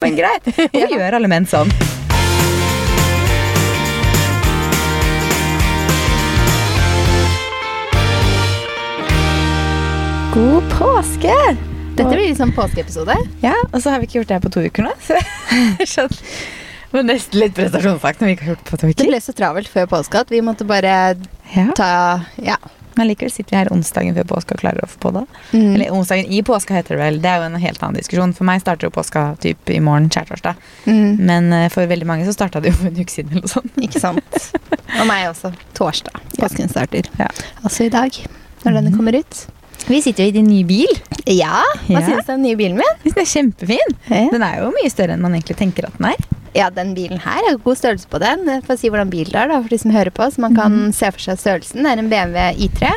Men greit. Hvorfor gjør alle menn sånn? God påske! Dette blir litt sånn påskeepisode. Ja, og så har vi ikke gjort det her på to uker nå. Så jeg. Det var nesten litt prestasjonsfakt når vi ikke har gjort det på to uker. Det ble så travelt før påske at vi måtte bare Ja, ta Ja. Men likevel sitter vi her onsdagen før påske og klarer å få på det. Mm. Eller onsdagen i påska heter det vel. Det er jo en helt annen diskusjon. For meg starter jo påska typ i morgen, skjærtorsdag. Mm. Men eh, for veldig mange så starta det jo for en uke siden eller noe sånt. Ikke sant. Og meg også. Torsdag. Påsken starter. Ja. Altså i dag, når denne kommer ut. Vi sitter jo i din nye bil. Ja, hva Ja. synes du om den nye bilen min? Den er kjempefin. Den er jo mye større enn man egentlig tenker at den er. Ja, den bilen her har god størrelse på den. Jeg får si hvordan bil det er, da, for de som hører på, så man kan se for seg størrelsen. Det er en BMW I3.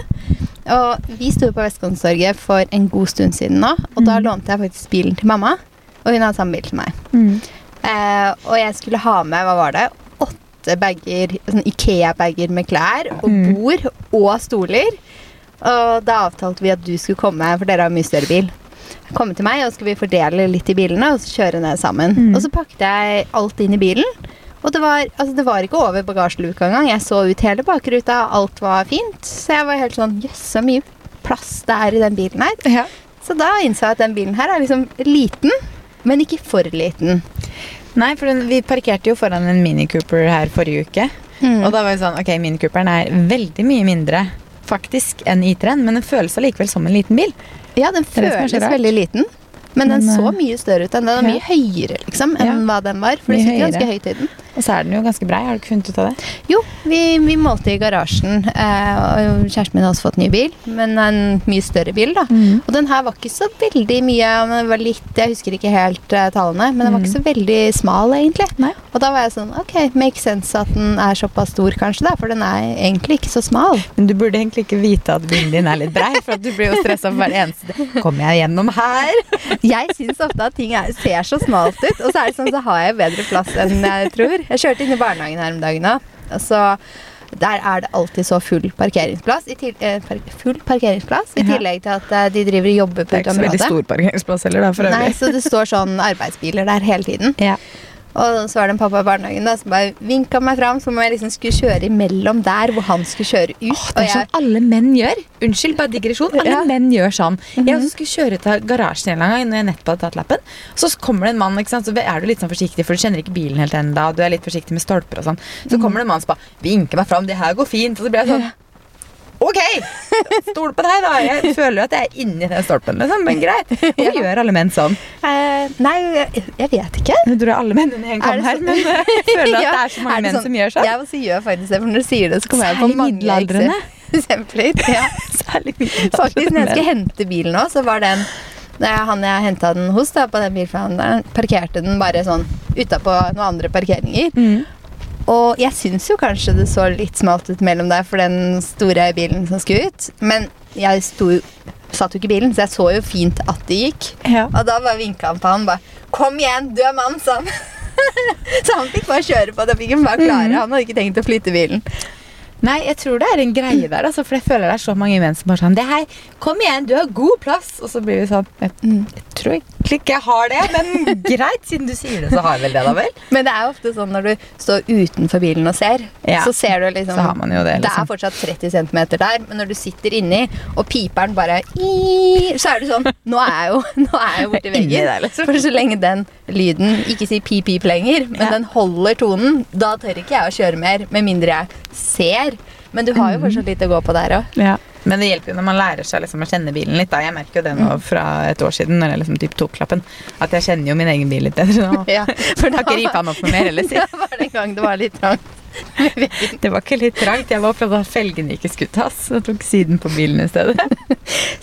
Og vi sto på Vestkonsorget for en god stund siden nå, og da Mhm. lånte jeg faktisk bilen til mamma. Og hun hadde samme bil som meg. Eh, og jeg skulle ha med, hva var det, åtte bager, sånn Ikea-bager med klær og Mm. bord og stoler. Og da avtalte vi at du skulle komme, for dere har mye større bil. Komme til meg, og så skulle vi fordele litt i bilene og så kjøre ned sammen. Mm. Og så pakket jeg alt inn i bilen. Og det var, altså det var ikke over bagasjeluka engang. Jeg så ut hele bakruta, alt var fint. Så jeg var helt sånn Jøss, så mye plass det er i den bilen her. Ja. Så da innså jeg at den bilen her er liksom liten, men ikke for liten. Nei, for den, vi parkerte jo foran en Mini Cooper her forrige uke. Mm. Og da var det sånn, ok, Mini Cooperen er veldig mye mindre faktisk enn I3-en, men den føles allikevel som en liten bil. Ja, den føles veldig liten. Men, den så eh, mye større ut enn den. Den var mye høyere liksom, enn Ja. hva den var. For det sitter ganske høyt i den. Og så er den jo ganske brei, har du ikke funnet ut av det? Jo, vi, vi målte i garasjen. Eh, og kjæresten min har også fått ny bil, men en mye større bil. da. Mm. Og den her var ikke så veldig mye det var litt, Jeg husker ikke helt eh, tallene, men den var ikke så veldig smal, egentlig. Nei. Og da var jeg sånn Ok, make sense at den er såpass stor, kanskje, da, for den er egentlig ikke så smal. Men du burde egentlig ikke vite at bilen din er litt brei, for at du blir jo stressa for hver eneste Kommer jeg gjennom her? Jeg syns ofte at ting er, ser så smalt ut, og så er det sånn, så har jeg bedre plass enn jeg tror. Jeg kjørte inn i barnehagen her om dagen òg, så der er det alltid så full parkeringsplass. I til, eh, park, full parkeringsplass I tillegg til at eh, de driver og jobber Det er ikke så veldig stor parkeringsplass heller, da, for Nei, så det står sånn arbeidsbiler der hele tiden. Ja. Og så var det en pappa i barnehagen da, som bare vinka meg fram som om jeg liksom skulle kjøre imellom der hvor han skulle kjøre ut. Åh, det er jeg, sånn alle menn gjør. Unnskyld, bare digresjon. Alle Ja. Mhm. menn gjør sånn. Jeg også skulle kjøre til garasjen en gang når jeg nettopp hadde tatt lappen. Så kommer det en mann, så er du litt sånn forsiktig, for du kjenner ikke bilen helt ennå. Du er litt forsiktig med stolper og sånn. Så Mhm. kommer det en mann som bare vinker meg fram. Det her går fint. Og så blir jeg sånn Ok! Stol på deg, da. Jeg føler jo at jeg er inni den stolpen, liksom. Men greit. Hvorfor gjør alle menn sånn? Uh, nei, jeg, jeg vet ikke. Nå jeg alle menn under en kam her, men eh, jeg føler at Ja, det er så mange er menn sånn? som gjør sånn. Jeg også gjør faktisk det, for når du sier det, så kommer jeg på Særlig mange eksempler. Ja. Særlig Faktisk, når jeg skal hente bilen nå, så var den han jeg henta den hos, da, på den bilforhandleren, parkerte den bare sånn utapå noen andre parkeringer. Mm. Og jeg syns jo kanskje det så litt smalt ut mellom deg for den store bilen som skulle ut. Men jeg sto, satt jo ikke i bilen, så jeg så jo fint at det gikk. Ja. Og da bare vinka han på han bare 'Kom igjen, du er mann', sa han. så han fikk bare kjøre på. Da fikk han bare klare. Han hadde ikke tenkt å flytte bilen. Nei, jeg tror det er en greie der, altså, for jeg føler det er så mange menn som bare sånn det her, Kom igjen, du har god plass! Og så blir vi sånn jeg tror egentlig ikke jeg har det, men greit, siden du sier det, så har jeg vel det, da vel? Men det er jo ofte sånn når du står utenfor bilen og ser, Ja. så ser du liksom Så har man jo det, Det liksom. er fortsatt 30 cm der, men når du sitter inni, og piperen bare Så er det sånn Nå er jeg jo, nå er jeg jo borti veggen. der, liksom. For så lenge den lyden ikke sier pip-pip lenger, men Ja. den holder tonen, da tør ikke jeg å kjøre mer, med mindre jeg ser. Men du Mm. har jo fortsatt litt å gå på der òg. Ja. Men det hjelper jo når man lærer seg liksom å kjenne bilen litt. da Jeg merker jo det nå fra et år siden, når jeg liksom typ tok lappen, at jeg kjenner jo min egen bil litt bedre nå. Ja, for da har ikke ripa meg opp noe mer heller, si. Da var den gang det var litt trangt. Det var ikke litt trangt. Jeg var opptatt av at felgene ikke skulle tas, jeg tok siden på bilen i stedet.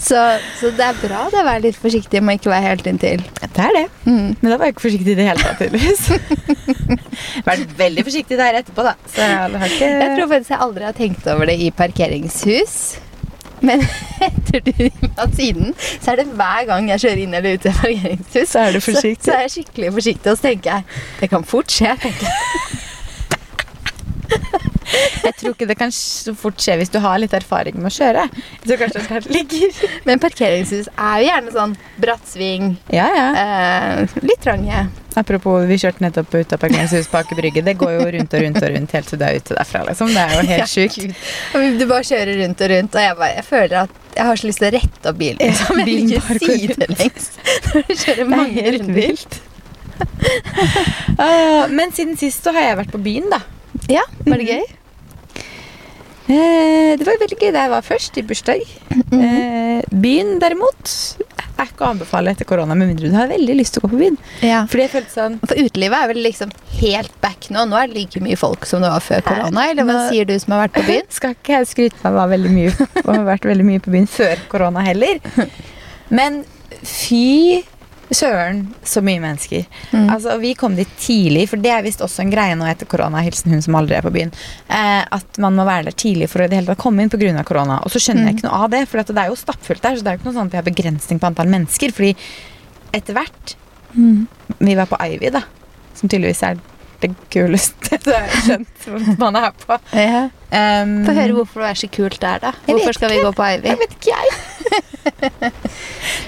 Så, så det er bra det å være litt forsiktig med ikke være helt inntil. Det er det. Mm. Men da var jeg ikke forsiktig i det hele tatt, tydeligvis. Vært veldig forsiktig der etterpå, da. Så jeg har ikke Jeg tror faktisk jeg aldri har tenkt over det i parkeringshus. Men etter var siden, så er det hver gang jeg kjører inn eller ut i et parkeringshus, Så er du forsiktig. Så, så er jeg skikkelig forsiktig, og så tenker jeg det kan fort skje. tenker jeg. Jeg tror ikke det kan så fort skje hvis du har litt erfaring med å kjøre. Jeg tror kanskje det ligger. Men parkeringshus er jo gjerne sånn brattsving, Ja, ja. eh, litt trange. Apropos, vi kjørte nettopp ut av parkeringshus på Aker Brygge. Det går jo rundt og rundt og rundt helt til du er ute derfra, liksom. Det er jo helt Ja, sjukt. Du bare kjører rundt og rundt, og jeg, bare, jeg føler at jeg har så lyst til å rette opp bilen. Liksom. Jeg bilen vil bare ikke går sidelengs når du kjører Det er mange helt runder. vilt. Ah, men siden sist så har jeg vært på byen, da. Ja, var det gøy? Eh, det var veldig gøy da jeg var først, i bursdag. eh, byen derimot er ikke å anbefale etter korona, med mindre du har veldig lyst til å gå på byen. Ja. Fordi jeg følte sånn For utelivet er vel liksom helt back nå. Nå er det like mye folk som det var før korona. Eller hva sier du som har vært på byen? Skal ikke jeg skryte var veldig mye og har vært veldig mye på byen før korona heller. Men fy søren, så mye mennesker. Mm. Altså, Vi kom dit tidlig, for det er visst også en greie nå etter korona. Hilsen hun som aldri er på byen. Eh, at man må være der tidlig for å det hele tatt komme inn pga. korona. Og så skjønner jeg Mm. ikke noe av det, for det er jo stappfullt der. Så det er jo ikke noe sånn at vi har begrensning på antall mennesker. Fordi etter hvert Vi var på Ivy, da. Som tydeligvis er det kuleste det har skjønt man er på. Ja. Um, Få høre hvorfor det er så kult der, da. Hvorfor skal vi gå på Ivy? Jeg vet ikke, jeg.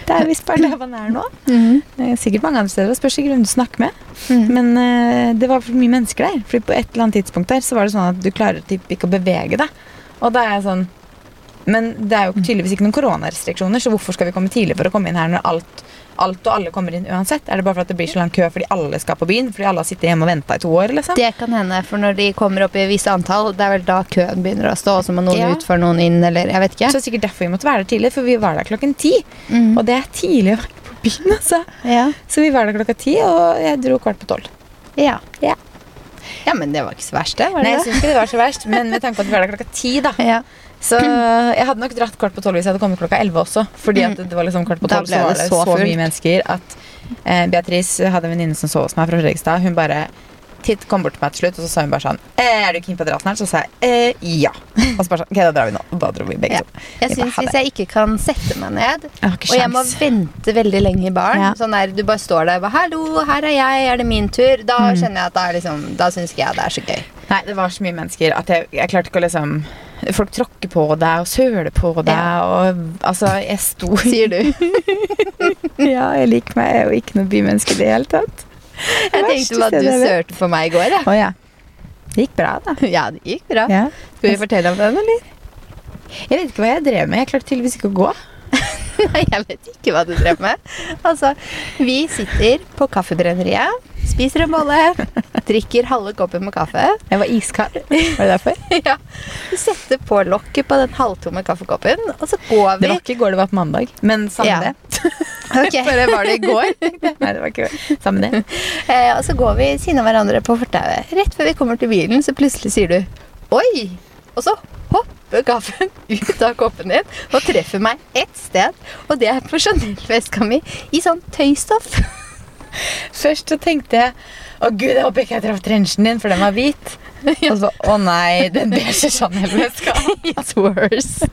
Det er visst der man er nå. Mhm. Det er sikkert mange andre steder. Spørs ikke hvem du snakker med. Mhm. Men uh, det var for mye mennesker der. Fordi på et eller annet tidspunkt der så var det sånn at du klarer typ ikke å bevege deg. Og da er jeg sånn Men det er jo tydeligvis ikke noen koronarestriksjoner, så hvorfor skal vi komme tidlig for å komme inn her når alt, alt og alle kommer inn uansett? Er det bare for at det blir så lang kø fordi alle skal på byen? Fordi alle har sittet hjemme og venta i to år, liksom? Det kan hende, for når de kommer opp i visse antall, det er vel da køen begynner å stå, og så må noen Ja. ut for noen inn, eller jeg vet ikke. Så er sikkert derfor vi måtte være der tidlig, for vi var der klokken ti. Mm. Og det er tidlig å være på byen, altså. ja. Så vi var der klokka ti, og jeg dro kvart på tolv. Ja. Ja. Ja, men det var ikke så verst, det. Var Nei, jeg syns ikke det var så verst, men med tanke på at vi var der klokka ti, da. Ja. Så jeg hadde nok dratt kvart på tolv hvis jeg hadde kommet klokka elleve også. Fordi at det var liksom kvart på tolv så var det det så så, mye mennesker at eh, Beatrice hadde en venninne som så hos meg fra Fredrikstad. Hun bare titt, kom bort til meg til slutt, og så sa hun bare sånn eh, 'Er du keen på å dra snart?' Så sa jeg eh, ja. Og så bare sånn Ok, da drar vi nå. Og da dro vi begge Ja. to. Jeg syns hvis jeg ikke kan sette meg ned, Jeg og jeg må vente veldig lenge i baren Ja. Sånn der, Du bare står der og bare 'Hallo, her er jeg. Er det min tur?' Da Mm. kjenner jeg at da, liksom, da syns ikke jeg det er så gøy. Nei, det var så mye mennesker at jeg, jeg klarte ikke å liksom Folk tråkker på deg og søler på deg, Ja. og altså Jeg sto Sier du. Ja, jeg liker meg. Jeg er jo ikke noe bymenneske i det hele tatt. Jeg tenkte at du sølte på meg i går, jeg. Oh, ja. Det gikk bra, da. Ja, det gikk bra. Ja. Skal vi fortelle om den, eller? Jeg vet ikke hva jeg drev med. Jeg klarte tydeligvis ikke å gå. Nei, jeg vet ikke hva du drev med. Altså, vi sitter på kaffebrenneriet, spiser en bolle, drikker halve koppen med kaffe. Jeg var iskald. Var det derfor? Ja. Vi setter på lokket på den halvtomme kaffekoppen, og så går Det vi var ikke i går, det var på mandag. Men samme Ja. det. Ok. det var det i går? Nei, det var ikke samme det. Eh, og så går vi siden av hverandre på fortauet. Rett før vi kommer til bilen, så plutselig sier du 'oi'. Og så hopper gaffelen ut av koppen din og treffer meg ett sted. Og det er på Chanel-veska mi i sånn tøystoff. Først så tenkte jeg å gud, jeg håper ikke jeg traff trenchen din, for den var hvit. Og så å nei, den beige Chanel-veska. It's worse.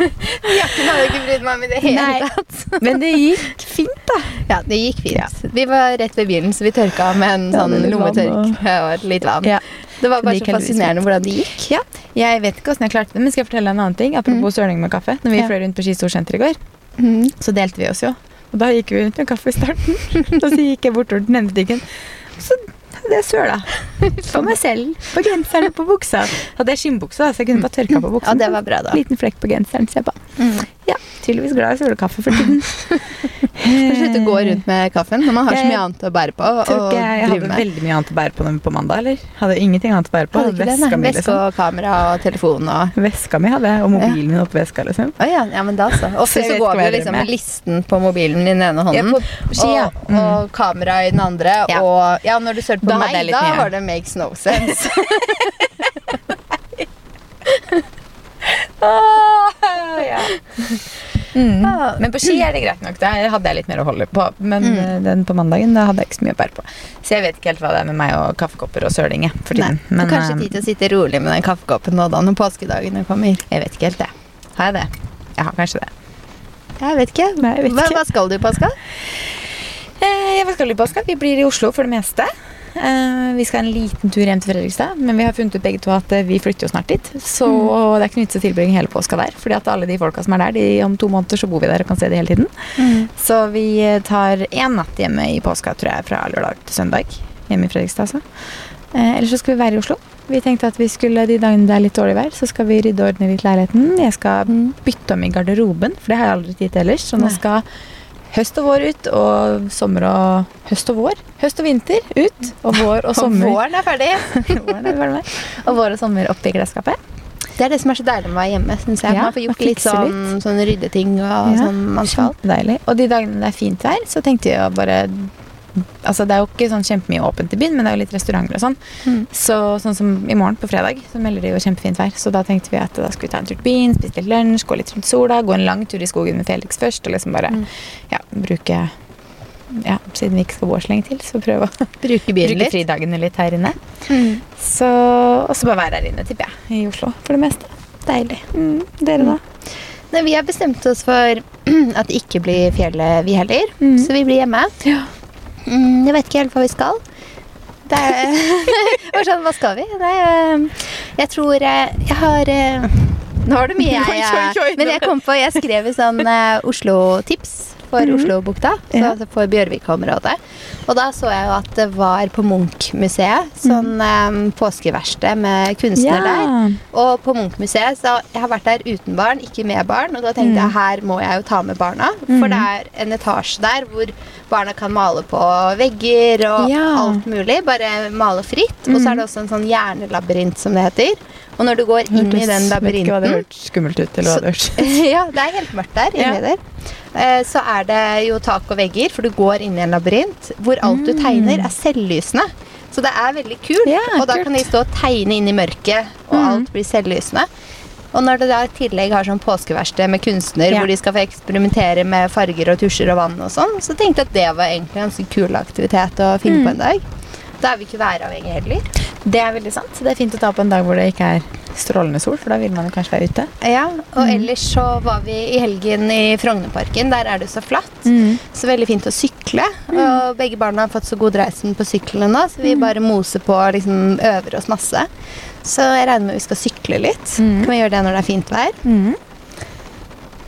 Jakken hadde ikke brydd meg om i det hele Nei. tatt. Men det gikk fint, da. Ja, det gikk fint. Vi var rett ved bilen, så vi tørka med en sånn ja, lommetørk og litt vann. Ja. Det var bare gikk så fascinerende hvordan det gikk. Ja, Jeg vet ikke hvordan jeg klarte det, men skal jeg fortelle deg en annen ting? Apropos søling med kaffe. Når vi Ja. fløy rundt på Ski Storsenter i går, Mm. så delte vi oss jo. Og da gikk vi rundt med kaffe i starten. og så gikk jeg bortover til den ene butikken. Så det søla. På meg selv. På genseren og på buksa. Hadde jeg skinnbukse, så jeg kunne bare tørka på buksa. Ja, det var bra, da. Liten flekk på genseren. Se på. Mm. Ja, tydeligvis glad i sølekaffe for tiden. Får slutte å gå rundt med kaffen når man har så mye annet å bære på. Og Tror ikke jeg, jeg hadde med. veldig mye annet å bære på på mandag, eller? Hadde ingenting annet å bære på. Hadde det. Veska mi, Veske liksom. og kamera og telefon og Veska mi hadde jeg, og mobilen min oppi veska, liksom. Oh, ja, ja, men da så. Ofte jeg så går vi liksom med listen på mobilen i den ene Ja, hånden. ja, ski, ja. Og, og kamera i den andre. Ja. Og ja, når du sølte på Da meg, da var det makes no sense. ja. Mm. Ah. Men på ski er det greit nok. Der hadde jeg litt mer å holde på. Men Mm. eh, den på mandagen da hadde jeg ikke så mye å bære på. Så jeg vet ikke helt hva det er med meg og kaffekopper og søling for tiden. Men, Men kanskje eh, tid til å sitte rolig med den kaffekoppen nå da, når påskedagene kommer. jeg vet ikke helt det. Har jeg det? Jeg har kanskje det. Jeg vet ikke. Nei, jeg vet hva, ikke. hva skal du i påska? Eh, hva skal du i påska? Vi blir i Oslo for det meste. Eh, vi skal en liten tur hjem til Fredrikstad, men vi har funnet ut begge to at eh, vi flytter jo snart dit. Så det er ikke nytt å tilbringe hele påska der. Fordi at alle de folka som er der, de, om to måneder så bor vi der og kan se det hele tiden. Mm. Så vi eh, tar én natt hjemme i påska, tror jeg, fra lørdag til søndag. Hjemme i Fredrikstad, altså. Ellers så skal vi være i Oslo. Vi tenkte at vi skulle, De dagene det er litt dårlig vær, så skal vi rydde og ordne litt leiligheten. Jeg skal Mm. bytte om i garderoben, for det har jeg aldri tid til ellers. Så nå skal høst og vår ut, og sommer og høst og vår. Høst og vinter ut, og vår og sommer. Og våren er ferdig. Våren er ferdig. Og vår og sommer oppi klesskapet. Det er det som er så deilig med å være hjemme. Synes jeg. Ja, man får gjort man litt sånn, sånn ryddeting og Ja, sånn man skal. Og de dagene det er fint vær, så tenkte jeg å bare Altså Det er jo ikke sånn kjempemye åpent i byen, men det er jo litt restauranter og sånn. Mm. Så sånn som i morgen på fredag, så melder de jo kjempefint vær. Så da tenkte vi at da skulle vi ta en tur til byen, spise litt lunsj, gå litt rundt sola, gå en lang tur i skogen med Felix først, og liksom bare Mm. ja, bruke Ja, siden vi ikke skal bo så lenge til, så prøve å Bruke bruke fridagene litt her inne. Mm. Så, og så bare være her inne, tipper jeg, i Oslo for det meste. Deilig. Mm, dere, da? Nei, vi har bestemt oss for at det ikke blir fjellet, vi heller. Mm. Så vi blir hjemme. Ja. Mm, jeg vet ikke helt hva vi skal. Det er sånn, Hva skal vi? Nei, eh, jeg tror eh, jeg har eh, Nå har du mye jeg Men jeg kom på Jeg skrev i sånn eh, Oslo-tips for Mhm. Oslobukta. Så Ja. altså for Bjørvika-området. Og da så jeg jo at det var på Munch-museet sånn um, påskeverksted med kunstner der. Og på Munch-museet, så jeg har vært der uten barn, ikke med barn. Og da tenkte Mm. jeg her må jeg jo ta med barna. For det er en etasje der hvor barna kan male på vegger og Ja. alt mulig. Bare male fritt. Og så er det også en sånn hjernelabyrint, som det heter. Og når du går inn i den Vet ikke hva det labyrinten hørtes skummelt ut, eller hva det hørtes Ja, det er helt mørkt der. inni Ja. der. Eh, Så er det jo tak og vegger, for du går inn i en labyrint hvor alt du tegner, er selvlysende. Så det er veldig kult. Ja, og da kult. kan de stå og tegne inn i mørket, og Mm. alt blir selvlysende. Og når det da i tillegg har sånn påskeverksted med kunstner, Ja. hvor de skal få eksperimentere med farger og tusjer og vann og sånn, så tenkte jeg at det var egentlig en ganske kul aktivitet å finne Mm. på en dag. Da er vi ikke væravhengige heller. Det er veldig sant. Det er fint å ta på en dag hvor det ikke er strålende sol, for da vil man jo kanskje være ute. Ja, og Mm. ellers så var vi i helgen i Frognerparken. Der er det så flatt. Så veldig fint å sykle. Og begge barna har fått så god reisen på syklene nå, så vi bare moser på og liksom øver oss masse. Så jeg regner med vi skal sykle litt. Mm. Kan vi gjøre det når det er fint vær? Mm.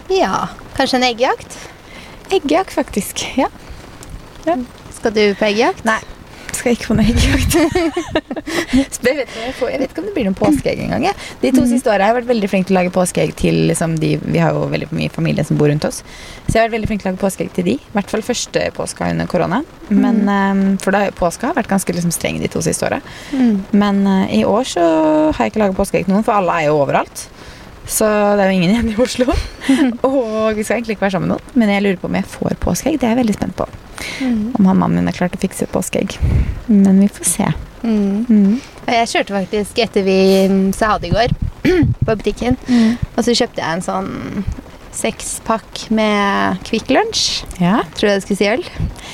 Ja. Kanskje en eggjakt? Eggjakt, faktisk. Ja. Skal du på eggjakt? Nei. Skal ikke på noe eggjakt. Jeg, jeg, vet ikke om det blir noen påskeegg engang. Ja. De to siste åra har jeg vært veldig flink til å lage påskeegg til liksom, de Vi har jo veldig mye familie som bor rundt oss. Så jeg har vært veldig flink til å lage påskeegg til de. I hvert fall første påska under korona. Men, Um, for da har jo vært ganske liksom, streng de to siste åra. Mm. Men uh, i år så har jeg ikke laga påskeegg til noen, for alle er jo overalt. Så det er jo ingen igjen i Oslo. og vi skal egentlig ikke være sammen med noen. Men jeg lurer på om jeg får påskeegg. Det er jeg veldig spent på. Mm. Om han mannen min har klart å fikse påskeegg. Men vi får se. Mm. Mm. Jeg kjørte faktisk etter vi mm, sa ha det i går på butikken. Og så kjøpte jeg en sånn sekspakk med Kvikk Lunsj. Ja, Tror jeg det skulle si øl.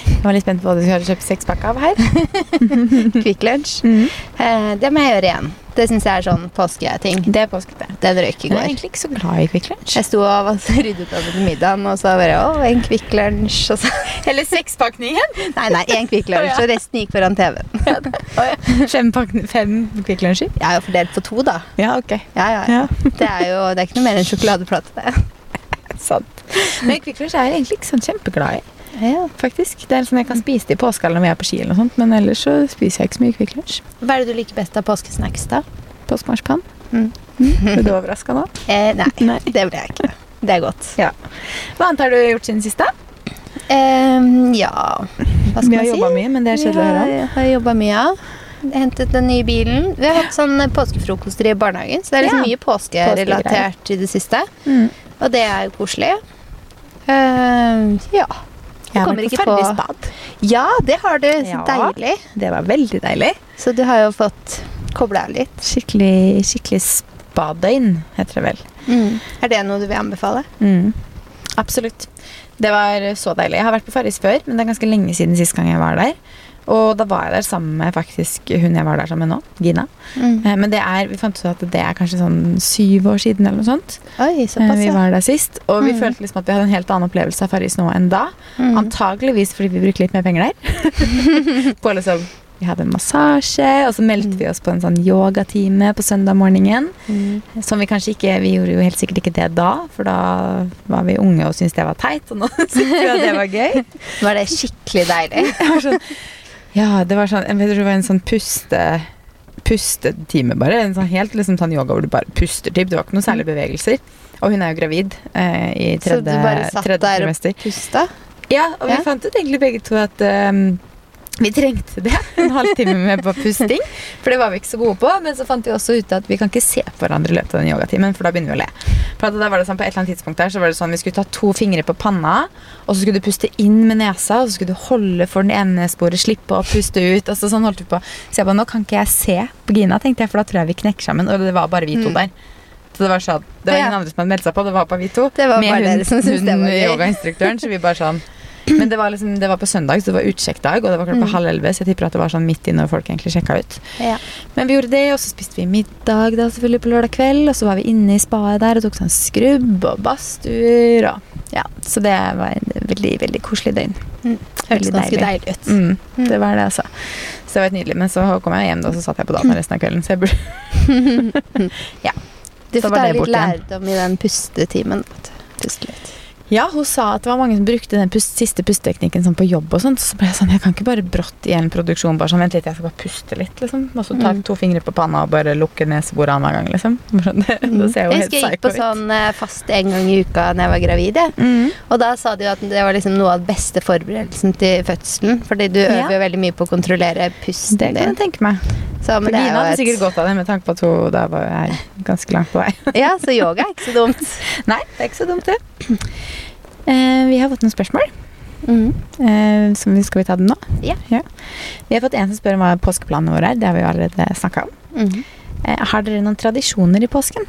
Jeg var litt spent på hva du skulle kjøpe sekspakk av her. Kvikk Lunsj. Mm. Eh, det må jeg gjøre igjen. Det syns jeg er sånn påsketing. Det er påskete. Den røyk i Jeg er egentlig ikke så glad i Kvikk Lunsj. Jeg sto og ryddet over til middagen, og så bare Å, en Kvikk Lunsj. Og så Eller sekspakningen. Nei, nei, én Kvikk Lunsj, og resten gikk foran TV-en. Fem, pakk- fem Kvikk Lunsjer? Jeg er jo fordelt på to, da. Ja, ok. Ja, ja. Ja, Det er jo det er ikke noe mer enn sjokoladeplate. det. sant. Men Kvikk Lunsj er jeg egentlig ikke sånn kjempeglad i. Ja. faktisk. Det er sånn Jeg kan spise det i påska når vi er på ski, eller noe sånt, men ellers så spiser jeg ikke så mye Kvikk Lunsj. Hva er det du liker best av påskesnacks, da? Påskemarsipan. Mm. Ble du overraska nå? Eh, nei, Nei. det ble jeg ikke. Det er godt. Ja. Hva annet har du gjort siden sist, da? Ehm, ja Hva skal Vi har si? jobba mye, men det er kjedelig å høre. Vi har, jobba mye, ja. Hentet den nye bilen. Vi har hatt sånn påskefrokoster i barnehagen, så det er liksom Ja. mye påskerelatert i det siste. Mm. Og det er jo koselig. Ehm, ja. Har kommer ikke på Færderbad. ja, det har du. Så Ja. deilig. Det var veldig deilig. Så du har jo fått kobla av litt. Skikkelig, skikkelig spadøgn, heter det vel. Mm. Er det noe du vil anbefale? Mm. Absolutt. Det var så deilig. Jeg har vært på Farris før, men det er ganske lenge siden sist gang jeg var der. Og da var jeg der sammen med faktisk hun jeg var der sammen med nå, Gina. Mm. Eh, Men det er, vi fant ut at det er kanskje sånn syv år siden eller noe sånt. Oi, Eh, såpass, Vi var der sist, og vi Mm. følte liksom at vi hadde en helt annen opplevelse av Farris nå enn da. Mm. Antageligvis fordi vi brukte litt mer penger der. på liksom Vi hadde en massasje, og så meldte vi oss på en sånn yogatime på søndag morgenen. Som vi kanskje ikke Vi gjorde jo helt sikkert ikke det da, for da var vi unge og syntes det var teit. Og nå syntes vi at det var gøy. Var det skikkelig deilig? Sånn, ja, det var sånn Jeg vet det var en sånn puste pustetime, bare. En sånn helt liksom sånn yoga hvor du bare puster, typ. Det var ikke noen særlige bevegelser. Og hun er jo gravid eh, i Så du bare satt der og trimester. pusta? Ja, og vi Ja. fant ut egentlig begge to at ehm, vi trengte det. En halvtime med på pusting. For det var vi ikke så gode på. Men så fant vi også ut at vi kan ikke se på hverandre i løpet av den yogatimen, for da begynner vi å le. For da var det sånn, På et eller annet tidspunkt der så var det sånn vi skulle ta to fingre på panna, og så skulle du puste inn med nesa, og så skulle du holde for den ene sporet, slippe å puste ut. Altså sånn holdt vi på. Så jeg bare, nå kan ikke jeg se på Gina, tenkte jeg, for da tror jeg vi knekker sammen. Og det var bare vi to Mm. der. Så det var sånn, det var Ja. ingen andre som hadde meldt seg på, det var bare vi to. Det var med bare hun, dere som syntes det hun var gøy. yogainstruktøren, så vi bare sånn men det var, liksom, det var på søndag, så det var utsjekkdag, og det var klokka Mm. halv elleve. Så jeg tipper at det var sånn midt i når folk egentlig sjekka ut. Ja. Men vi gjorde det, og så spiste vi middag da selvfølgelig på lørdag kveld. Og så var vi inne i spaet der og tok sånn skrubb og badstuer og Ja, så det var en veldig, veldig koselig døgn. Mm. Hørtes ganske deilig. ut. Mm, Mm. det var det, altså. Så det var helt nydelig. Men så kom jeg hjem, da, og så satt jeg på dataen resten av kvelden. Så jeg burde Du får ta litt lærdom i den pustetimen. Puste litt. Ja, hun sa at det var mange som brukte den pust, siste pusteteknikken sånn på jobb og sånt. Så ble jeg sånn, jeg kan ikke bare brått i en produksjon bare sånn, vent litt, jeg skal bare puste litt, liksom. Og så ta Mm. to fingre på panna og bare lukke neseboret annenhver gang, liksom. Det, det ser jo Jeg husker jeg gikk på sånn eh, fast en gang i uka når jeg var gravid. Jeg. Mm. Og da sa de jo at det var liksom noe av den beste forberedelsen til fødselen. Fordi du øver jo veldig mye på å kontrollere pusten Det kan jeg tenke meg. Så, For det er Gina jo hadde et- sikkert godt av det, med tanke på at hun da var jeg ganske langt på vei. Ja, så yoga er ikke så dumt. Nei, det er ikke så dumt, det. Eh, vi har fått noen spørsmål. Mm. Eh, som vi, skal vi ta dem nå? Ja. Vi har fått en som spør om hva påskeplanene våre er. Det har vi jo allerede snakka om. Mm. Eh, har dere noen tradisjoner i påsken?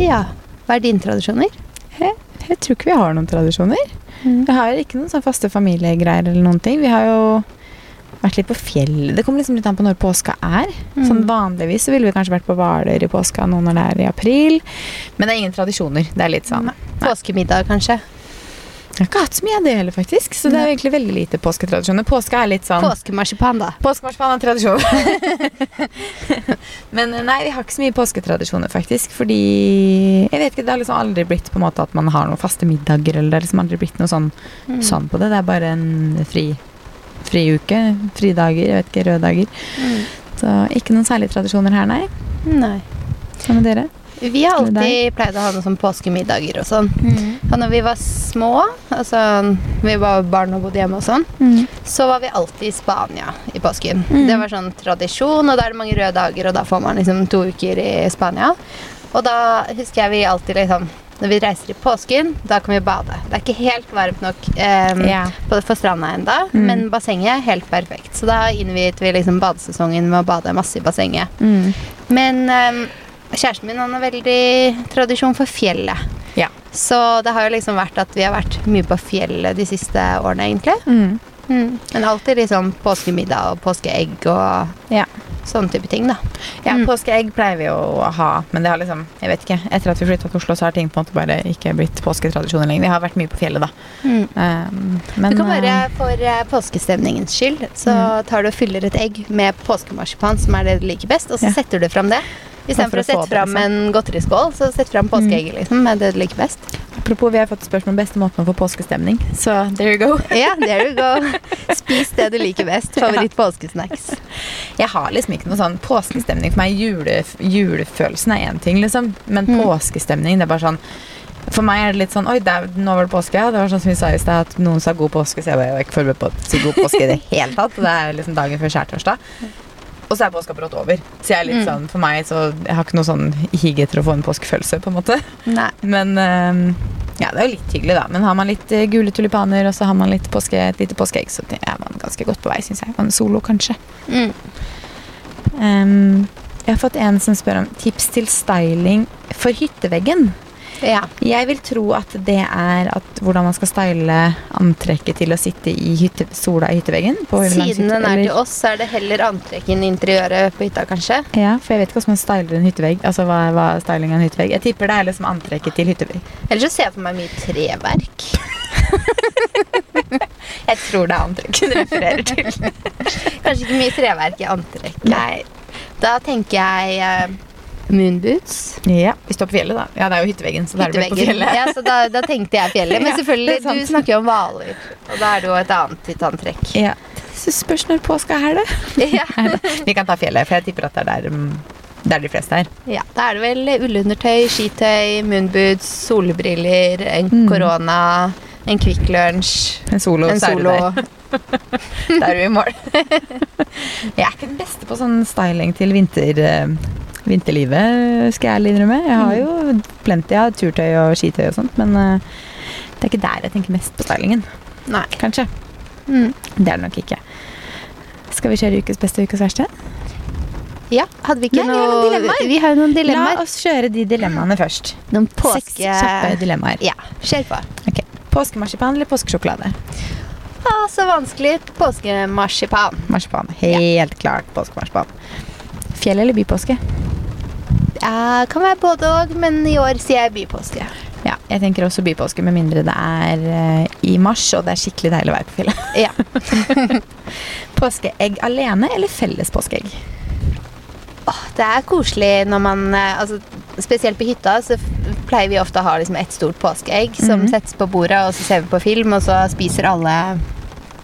Ja. Hva er dine tradisjoner? Jeg tror ikke vi har noen tradisjoner. Mm. Vi har ikke noen sånn faste familiegreier eller noen ting. Vi har jo vært litt på fjell. Det kommer liksom litt an på når påska er. Mm. Sånn Vanligvis så ville vi kanskje vært på Hvaler i påska nå når det er i april. Men det er ingen tradisjoner. Det er litt sånn Påskemiddag, kanskje? Jeg har ikke hatt så mye av det heller, faktisk. Så det er jo egentlig veldig lite påsketradisjoner. Påske er litt sånn Påskemarsipan, da. Påskemarsipan er tradisjon. Men eh, nei, vi har ikke så mye påsketradisjoner, faktisk. Fordi Jeg vet ikke, det har liksom aldri blitt på en måte at man har noen faste middager. Eller det har liksom aldri blitt noe sånn, Mm. sånn på det. Det er bare en fri friuke. Fridager. Jeg vet ikke, røde dager. Mm. Så ikke noen særlige tradisjoner her, nei. Nei. Hva med dere? Vi har alltid pleid å ha noen sånn påskemiddager og sånn. Og når vi var små, altså vi var barn og bodde hjemme og sånn, Mm. så var vi alltid i Spania i påsken. Mm. Det var sånn tradisjon, og da er det mange røde dager, og da får man liksom to uker i Spania. Og da husker jeg vi alltid liksom Når vi reiser i påsken, da kan vi bade. Det er ikke helt varmt nok um, yeah. på, for stranda ennå, Mm. men bassenget er helt perfekt. Så da innviet vi liksom badesesongen med å bade masse i bassenget. Mm. Men um, kjæresten min han har veldig tradisjon for fjellet. Ja. Så det har jo liksom vært at vi har vært mye på fjellet de siste årene, egentlig. Mm. Mm. Men alltid liksom påskemiddag og påskeegg og Ja. Sånne type ting, da. Ja, Mm. påskeegg pleier vi å ha, men det har liksom Jeg vet ikke. Etter at vi flytta til Oslo, så har ting på en måte bare ikke blitt påsketradisjoner lenger. Vi har vært mye på fjellet, da. Mm. Um, men du kan være eh, for eh, påskestemningens skyld. Så tar du og fyller et egg med påskemarsipan, som er det du liker best, og så Ja. setter du fram det. for Istedenfor å sette fram liksom. en godteriskål, så sett fram påskeegget liksom, med det du liker best. Apropos, vi har fått spørsmål om beste måten å få påskestemning. Så there you go. Ja, there you go. Spis det du liker best. Favoritt påskesnacks. Jeg har liksom ikke noe sånn påskestemning. For meg jule, julefølelsen er én ting, liksom. Men Mm. påskestemning, det er bare sånn For meg er det litt sånn Oi, der, nå var det påske. Ja. Det var sånn som vi sa i sted, at noen sa god påske, så jeg var jo ikke forberedt på å si god påske i det hele tatt. Det er liksom dagen før skjærtorsdag. Og så er påska brått over. Så jeg er litt Mm. sånn, for meg så Jeg har ikke noe sånn hig etter å få en påskefølelse, på en måte. Nei. Men ehm, ja, det er jo litt hyggelig, da. Men har man litt eh, gule tulipaner, og så har man litt påske, et lite påskeegg, så er man ganske godt på vei, syns jeg. Man solo, kanskje. Mm. Um, jeg har fått en som spør om tips til styling for hytteveggen. Ja. Jeg vil tro at det er at hvordan man skal style antrekket til å sitte i hytte, sola i hytteveggen. på Siden den er til oss, så er det heller antrekket enn interiøret på hytta, kanskje. Ja, for jeg vet ikke hvordan man styler en hyttevegg. Altså hva, hva styling av en hyttevegg? Jeg tipper det er liksom antrekket til hyttevegg. Ellers så ser jeg for meg mye treverk. Jeg tror det er antrekket du refererer til. Kanskje ikke mye treverk i antrekket. Nei. Da tenker jeg eh, moonboots. Ja, Vi står på fjellet, da. Ja, det er jo hytteveggen, så da er det på Hytteveggen. Ja, så da, da tenkte jeg fjellet. Men Ja, selvfølgelig, er du snakker jo om hvaler. Og da er det jo et annet type antrekk. Ja. Så spørs når påska er det. Ja. Vi kan ta fjellet, for jeg tipper at det er der, mm, der de fleste er. ja, Da er det vel ullundertøy, skitøy, moonboots, solbriller, en Mm. korona, en Kvikk Lunsj, En solo, en så er du solo. der. Er du i mål. Jeg er ikke den beste på sånn styling til vinter, eh, vinterlivet, skal jeg ærlig innrømme. Jeg har jo plenty av turtøy og skitøy og sånt, men eh, det er ikke der jeg tenker mest på stylingen. Nei. Kanskje. Mm. Det er det nok ikke. Skal vi kjøre ukes beste og ukes verste? Ja, hadde vi ikke Nei, vi har noen noe dilemmaer. Vi har jo noen La oss kjøre de dilemmaene først. Noen Seks påske... kjappe dilemmaer. Ja, kjør på. Okay. Påskemarsipan eller påskesjokolade? Å, så vanskelig. Påskemarsipan. Marsipan. Helt klart påskemarsipan. Fjell eller bypåske? Ja, kan være både og, men i år sier jeg bypåske. Ja, jeg tenker også bypåske, med mindre det er uh, i mars og det er skikkelig deilig å være på fjellet. Ja. Påskeegg alene eller felles påskeegg? Oh, det er koselig når man eh, altså, Spesielt på hytta så pleier vi ofte å ha liksom et stort påskeegg som Mhm. settes på bordet, og så ser vi på film, og så spiser alle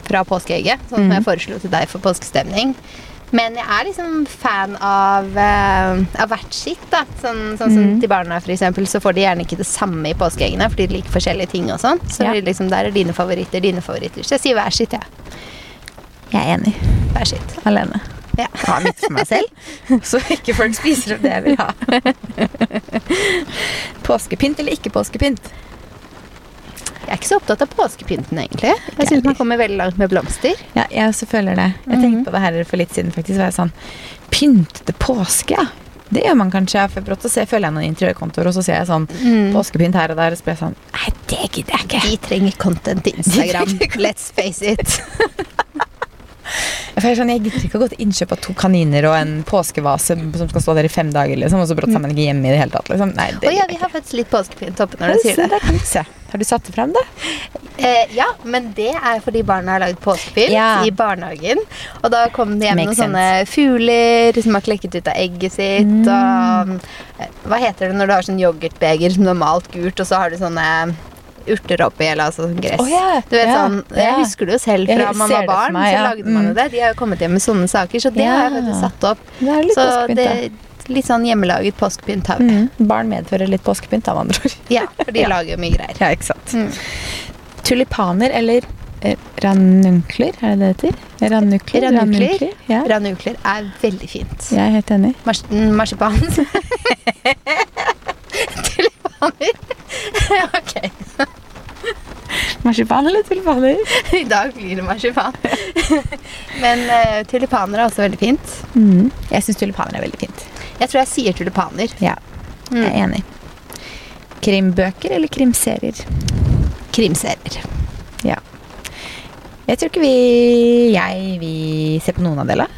fra påskeegget. Sånn som Mhm. jeg foreslo til deg for påskestemning. Men jeg er liksom fan av, uh, av hvert sitt. da Sånn, sånn som mm. til barna, for eksempel, så får de gjerne ikke det samme i påskeeggene, fordi de liker forskjellige ting og sånn. Så Ja. liksom, der er dine favoritter, dine favoritter. Så jeg sier hver sitt, jeg. Jeg er enig. Hver sitt. Alene. Ja. Ha litt for meg selv, så ikke folk spiser opp det jeg vil ha. Påskepynt eller ikke påskepynt? Jeg er ikke så opptatt av påskepynten, egentlig. Jeg syns man kommer veldig langt med blomster. Ja, jeg også føler det. Jeg Mhm. tenkte på det her for litt siden. faktisk. Var jeg sånn, Pyntete påske, ja. Det gjør man kanskje. For brått så følger jeg noen interiørkontoer, og så ser jeg sånn Mm. påskepynt her og der. Og så blir jeg sånn Nei, det gidder jeg ikke. De trenger content til Instagram. Let's face it. Jeg, sånn, jeg gidder ikke å gå til innkjøp av to kaniner og en påskevase som skal stå der i fem dager, liksom, og så brått sammen ikke hjemme i det hele tatt. Liksom. Nei, det oh, ja, vi har faktisk litt påskepynt oppe når du sier det. det. Har du satt det frem, da? Eh, ja, men det er fordi barna har lagd påskepynt Ja. i barnehagen. Og da kom det hjem noen sense. sånne fugler som har klekket ut av egget sitt. Mm. Og eh, hva heter det når du har sånn yoghurtbeger som du har malt gult, og så har du sånne urter oppi, eller altså sånn gress. Oh, yeah, Du vet yeah, sånn, Jeg yeah. husker det jo selv fra man var barn. meg, så lagde man jo Mm. det. De har jo kommet hjem med sånne saker, så det Ja. har jeg faktisk satt opp. Det er litt Så det litt sånn hjemmelaget påskepynt har vi. Mm. Barn medfører litt påskepynt, av andre ord. Ja, for de Ja. lager mye greier. Ja, ikke sant. Mm. Tulipaner eller eh, ranunkler, er det det heter? Ranukler? Ranukler? Ja. Ranukler er veldig fint. Jeg er helt enig. Mars marsipan. Tulipaner. ok, Marsipan eller tulipaner? i dag blir det marsipan. Men uh, tulipaner er også veldig fint. Mm. Jeg syns tulipaner er veldig fint. Jeg tror jeg sier tulipaner. Ja, jeg er Mm. enig. Krimbøker eller krimserier? Krimserier. Ja. Jeg tror ikke vi Jeg vi ser på noen av delene.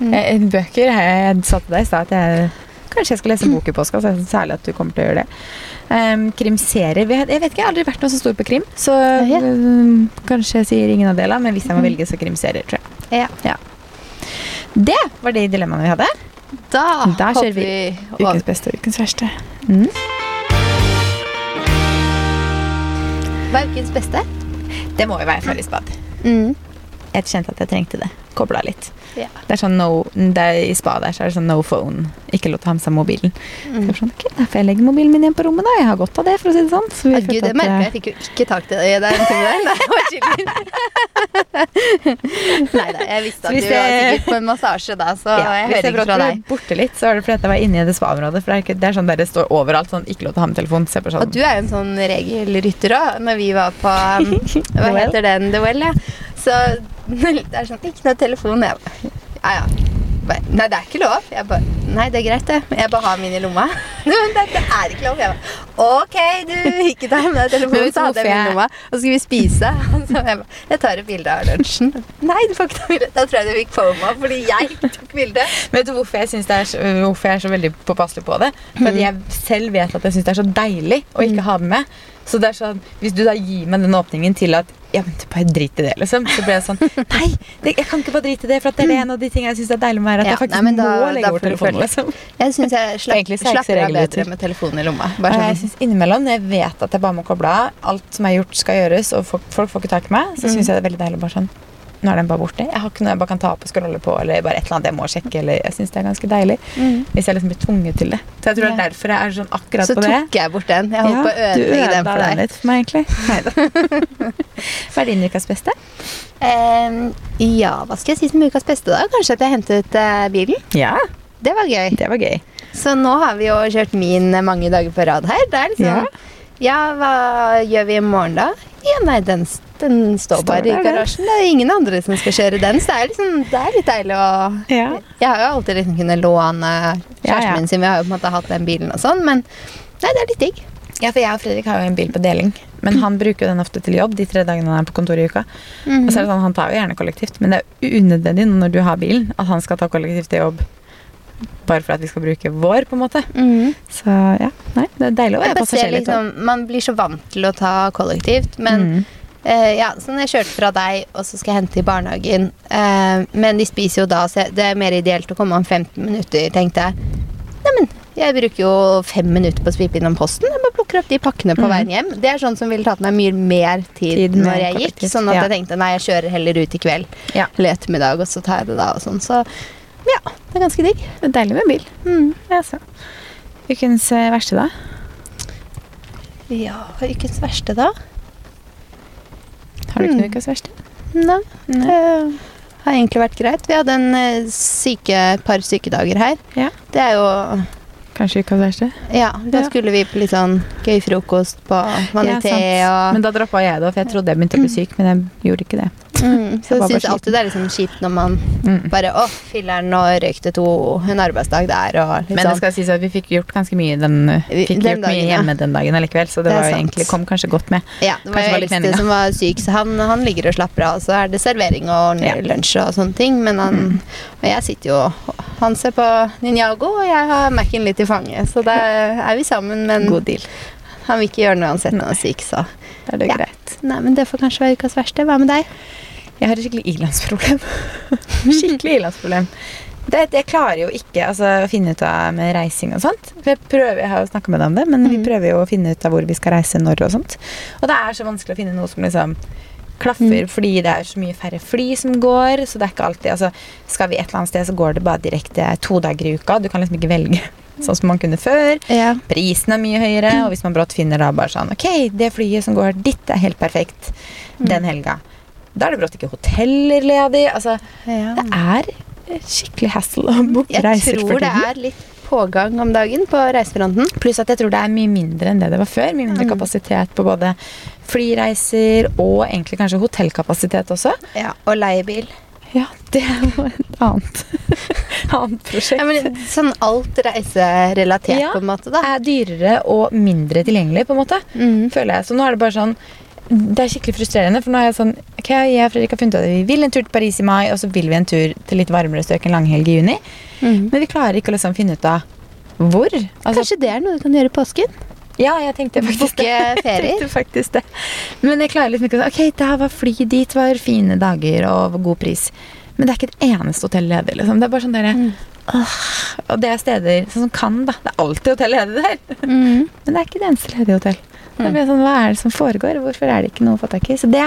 Mm. Eh, Bøker jeg sa til deg i stad at jeg Kanskje jeg skal lese bok i påska. Særlig at du kommer til å gjøre det. Um, krimserier Jeg vet ikke, jeg har aldri vært noe så stor på krim. Så Ja. um, kanskje jeg sier ingen av delene, men hvis jeg må velge, så krimserier, tror jeg. Ja. Det var de dilemmaene vi hadde. Da, Da kjører vi Ukens beste og ukens verste. Mm. Hva er ukens beste? Det må jo være fellesbad. Mm. Jeg kjente at jeg trengte det. Kobla litt. Yeah. Det er sånn no, det er, I spa der så er det sånn no phone. Ikke lov til å ha med seg mobilen. Så Mm. jeg var sånn, okay, Da får jeg legge mobilen min igjen på rommet, da. Jeg har godt av det, for å si det sånn. Så vi Ja, Gud, det merker eh, jeg. Jeg fikk jo ikke tak til deg der. Nei, da, jeg visste at hvis du var sikkert på en massasje da, så ja, jeg hører jeg ikke fra deg. ble borte litt, så var det fordi jeg var inne i det spa-området. For det er, ikke, det er sånn der det står overalt, sånn ikke lov til å ha med telefon. Se på sånn. Og du er jo en sånn regelrytter òg, når vi var på um, Hva heter den? The Well, ja. Så det er sånn Ikke noe telefon. Jeg ja, ja. Nei, det er ikke lov. Jeg bare, Nei, det er greit, det. Jeg bare har min i lomma. Det, er ikke lov. Jeg bare, Ok, du, ikke ta med telefonen. Så hadde jeg min i lomma. Og så skal vi spise. Så jeg bare, jeg tar et bilde av lunsjen. Nei, du får ikke ta bilde. Da tror jeg du fikk FOMA fordi jeg tok bilde. Vet du hvorfor jeg, det er så, hvorfor jeg er så veldig påpasselig på det? Fordi jeg selv vet at jeg syns det er så deilig å ikke ha det med. Så det er sånn, hvis du da gir meg den åpningen til at ja, men bare drit i det, liksom. Så blir jeg sånn Nei, jeg kan ikke bare drite i det, for det er en av de tingene jeg syns er deilig med her. At Ja, jeg faktisk nei, da- må legge bort telefonen. Liksom. Jeg syns jeg slapp, er jeg slapper av bedre med telefonen i lomma. Bare sånn. jeg synes innimellom, når jeg vet at jeg bare må koble av, alt som er gjort, skal gjøres, og folk, folk får ikke tak i meg, så Mm. syns jeg det er veldig deilig bare sånn Nå er den bare borte. Jeg har ikke noe jeg bare kan ta opp og scrolle på, eller bare et eller annet jeg må sjekke. Eller jeg synes det er ganske deilig Mm. hvis jeg liksom blir tvunget til det. Så jeg tror det er derfor jeg er sånn akkurat Så på det. Så tok jeg bort den. Jeg holdt på å ødelegge den for deg. litt for meg, egentlig. Hva er din ukas beste? Um, ja, hva skal jeg si som ukas beste, da? Kanskje at jeg hentet uh, bilen? Ja, Det var gøy. det var gøy. Så nå har vi jo kjørt min eh, mange dager på rad her. Det er liksom Ja. Ja, hva gjør vi i morgen, da? Ja, nei, den, den står Står bare i garasjen. Det er ingen andre som skal kjøre den, så det er, liksom, det er litt deilig å Ja. Jeg har jo alltid liksom kunnet låne kjæresten ja. min sin. Vi har jo på en måte hatt den bilen og sånn, men nei, det er litt digg. ja, for jeg og Fredrik har jo en bil på deling. Men han bruker jo den ofte til jobb de tre dagene han er på kontoret i uka. Og så er det sånn, Han tar jo gjerne kollektivt, men det er unødvendig når du har bilen, at han skal ta kollektivt til jobb bare for at vi skal bruke vår, på en måte. Mhm. Så ja, nei, det er deilig å være passasjer liksom, man blir så vant til å ta kollektivt, men Mm. Eh, ja, sånn jeg kjørte fra deg, og så skal jeg hente i barnehagen Uh, Men de spiser jo da, så det er mer ideelt å komme om 15 minutter, tenkte jeg. Neimen, jeg bruker jo fem minutter på å svipe innom posten. Jeg bare plukker opp de pakkene på mm. veien hjem. Det er sånn som ville tatt meg mye mer tid, Tid når jeg gikk. Sånn at ja. jeg tenkte nei, jeg kjører heller ut i kveld Ja. eller ettermiddag, og så tar jeg det da og sånn. Så ja, det er ganske digg. Det er deilig med bil. Mm. Ja, så. Ukens eh, verste, da? Ja, ukens verste, da? Har du ikke Mm. noe ukas verste? Nei. Nei. Det har egentlig vært greit. Vi hadde en eh, syke, par sykedager her. Ja. Det er jo Kanskje ukas verste? Ja, da Ja. skulle vi på litt sånn gøy frokost på Vanité Ja, og Men da droppa jeg det, for jeg trodde jeg begynte å bli syk, men jeg gjorde ikke det. Mm, Så Jeg syns alltid det er liksom kjipt når man Mm. bare Å, filler'n, nå røykte to en arbeidsdag der, og litt Men det sånn. skal sies at vi fikk gjort ganske mye den, fikk den gjort mye hjemme ja. den dagen allikevel, så det, Det var sant. egentlig, kom kanskje godt med. Ja, det var kanskje jo eldste som var syk, så han, han ligger og slapper av. Så er det servering og Ja. Mm. lunsj og sånne ting. Men han Og jeg sitter jo Han ser på Ninjago, og jeg har Mac-en litt i fanget. Så da er vi sammen, men God deal. han vil ikke gjøre noe uansett når han er syk, så Da er det Ja. greit. Nei, men det får kanskje være ukas verste. Hva med deg? Jeg har et skikkelig ilandsproblem. skikkelig ilandsproblem. Det, jeg klarer jo ikke altså, å finne ut av med reising og sånt. Jeg, prøver, jeg har jo snakka med deg om det, men vi Mhm. prøver jo å finne ut av hvor vi skal reise når og sånt. Og det er så vanskelig å finne noe som liksom klaffer, Mm. fordi det er så mye færre fly som går. Så det er ikke alltid altså, Skal vi et eller annet sted, så går det bare direkte to dager i uka. Du kan liksom ikke velge sånn som man kunne før. Ja. Prisen er mye høyere, og hvis man brått finner da bare sånn Ok, det flyet som går dit, er helt perfekt den helga. Da er det brått ikke hoteller ledig. Altså, ja. det er skikkelig hassle å booke reiser for tiden. Jeg tror det er litt pågang om dagen på reisefronten. Pluss at jeg tror det er mye mindre enn det det var før. Mye mindre Mm. kapasitet på både flyreiser og egentlig kanskje hotellkapasitet også. Ja, og leiebil. Ja, det er jo et annet, annet prosjekt. Ja, men sånn alt reiserelatert, Ja. på en måte, da. er dyrere og mindre tilgjengelig, på en måte. Mm. føler jeg. Så nå er det bare sånn Det er skikkelig frustrerende, for nå er jeg sånn Ok, jeg og Fredrik har funnet ut at vi vil en tur til Paris i mai, og så vil vi en tur til litt varmere strøk en langhelg i juni. Mm. Men vi klarer ikke å liksom finne ut av hvor. Altså, Kanskje det er noe du kan gjøre i påsken? Ja, jeg tenkte faktisk det. Jeg tenkte faktisk det. Men jeg klarer liksom ikke å si Ok, der var fly dit, var fine dager og god pris. Men det er ikke et eneste hotell ledig. Liksom. Det er bare sånn der, Mm. Og det er steder sånn som kan, da. Det er alltid hotell ledig der. Mm. Men det er ikke det eneste ledige hotell. Da Mm. blir jeg sånn, Hva er det som foregår? Hvorfor er det ikke noe å få tak i? Så det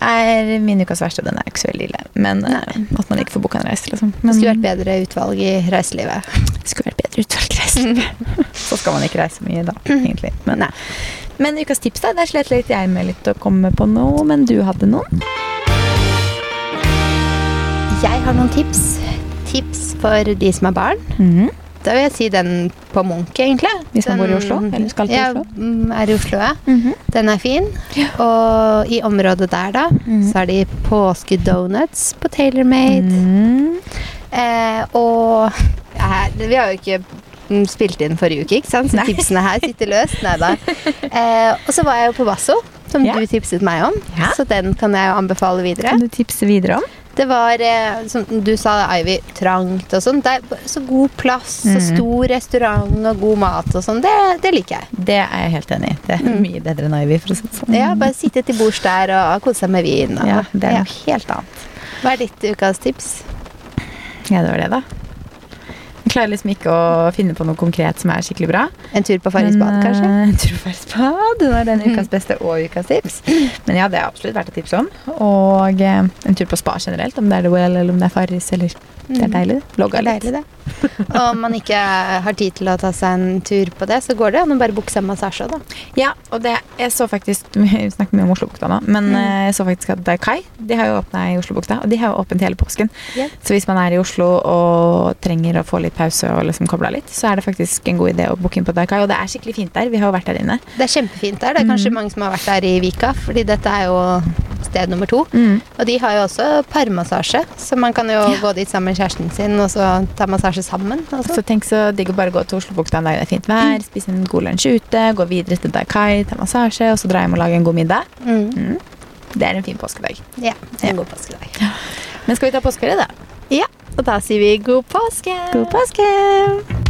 er min ukas verste. Den er ikke så veldig ille. Men Nei. at man ikke får booka en reise. Liksom. Det skulle vært bedre utvalg i reiselivet. det skulle vært bedre utvalg i reiselivet. så skal man ikke reise mye, da, egentlig. Men, men ukas tips, da. Der slet litt jeg med litt å komme på noe, men du hadde noen. Jeg har noen tips. Tips for de som er barn. Mhm. Da vil jeg si den på Munch, egentlig. Hvis man Den- bor i Oslo, eller skal til Oslo. mm, er i Oslo, ja. Mhm. Den er fin. Og i området der, da, Mhm. så er de påskedonuts på TaylorMade. -hmm. Eh, og ja, Vi har jo ikke mm, spilt inn forrige uke, ikke sant? så Nei. tipsene her sitter løst. Neida. Eh, og så var jeg jo på Basso, som Ja. du tipset meg om. Ja. Så den kan jeg jo anbefale videre. Kan du tipse videre om? Det var, eh, som du sa, Ivy, trangt og sånn. Så god plass og Mm. stor restaurant og god mat og sånn. Det, det liker jeg. Det er jeg helt enig i. Det er mye bedre enn Ivy, for å si det sånn. Ja, Bare sitte til bords der og kose seg med vin. Og, Ja, det er ja. helt annet. Hva er ditt ukas tips? Ja, det var det, da. Klarer liksom ikke å finne på noe konkret som er skikkelig bra. En tur på Farris bad, kanskje? eh, En tur på Farris bad. Det var den ukas beste og ukas tips. Men ja, det er absolutt verdt å tipse om. Og eh, en tur på spa generelt, om det er The Well eller om det er Farris. Eller det er deilig. Det Logga er litt. deilig, det. Og om man ikke har tid til å ta seg en tur på det, så går det an å bare booke seg massasje òg, da. Ja, og det, jeg så faktisk Vi snakker mye om Oslobukta nå, men Mm. eh, jeg så faktisk at Daikai de har jo åpna i Oslobukta. Og de har jo åpent hele påsken. Yeah. Så hvis man er i Oslo og trenger å få litt pause og liksom koble av litt, så er det faktisk en god idé å booke inn på Daikai. Og det er skikkelig fint der. Vi har jo vært der inne. Det er kjempefint der. Det er kanskje Mm. mange som har vært der i Vika, fordi dette er jo sted nummer to. Og de har jo også parmassasje, så man kan jo Ja. gå dit sammen med kjæresten sin og så ta massasje sammen. Også. Så tenk så digg å bare gå til Oslobukta en dag det er fint vær, spise en god lunsj ute, gå videre til Daikai, ta massasje, og så dra hjem og lage en god middag. Mm. Mm. Det er en fin påskedag. Ja, Ja. en god påskedag. Men skal vi ta påskeferie, da? Ja, og da sier vi god påske! God påske!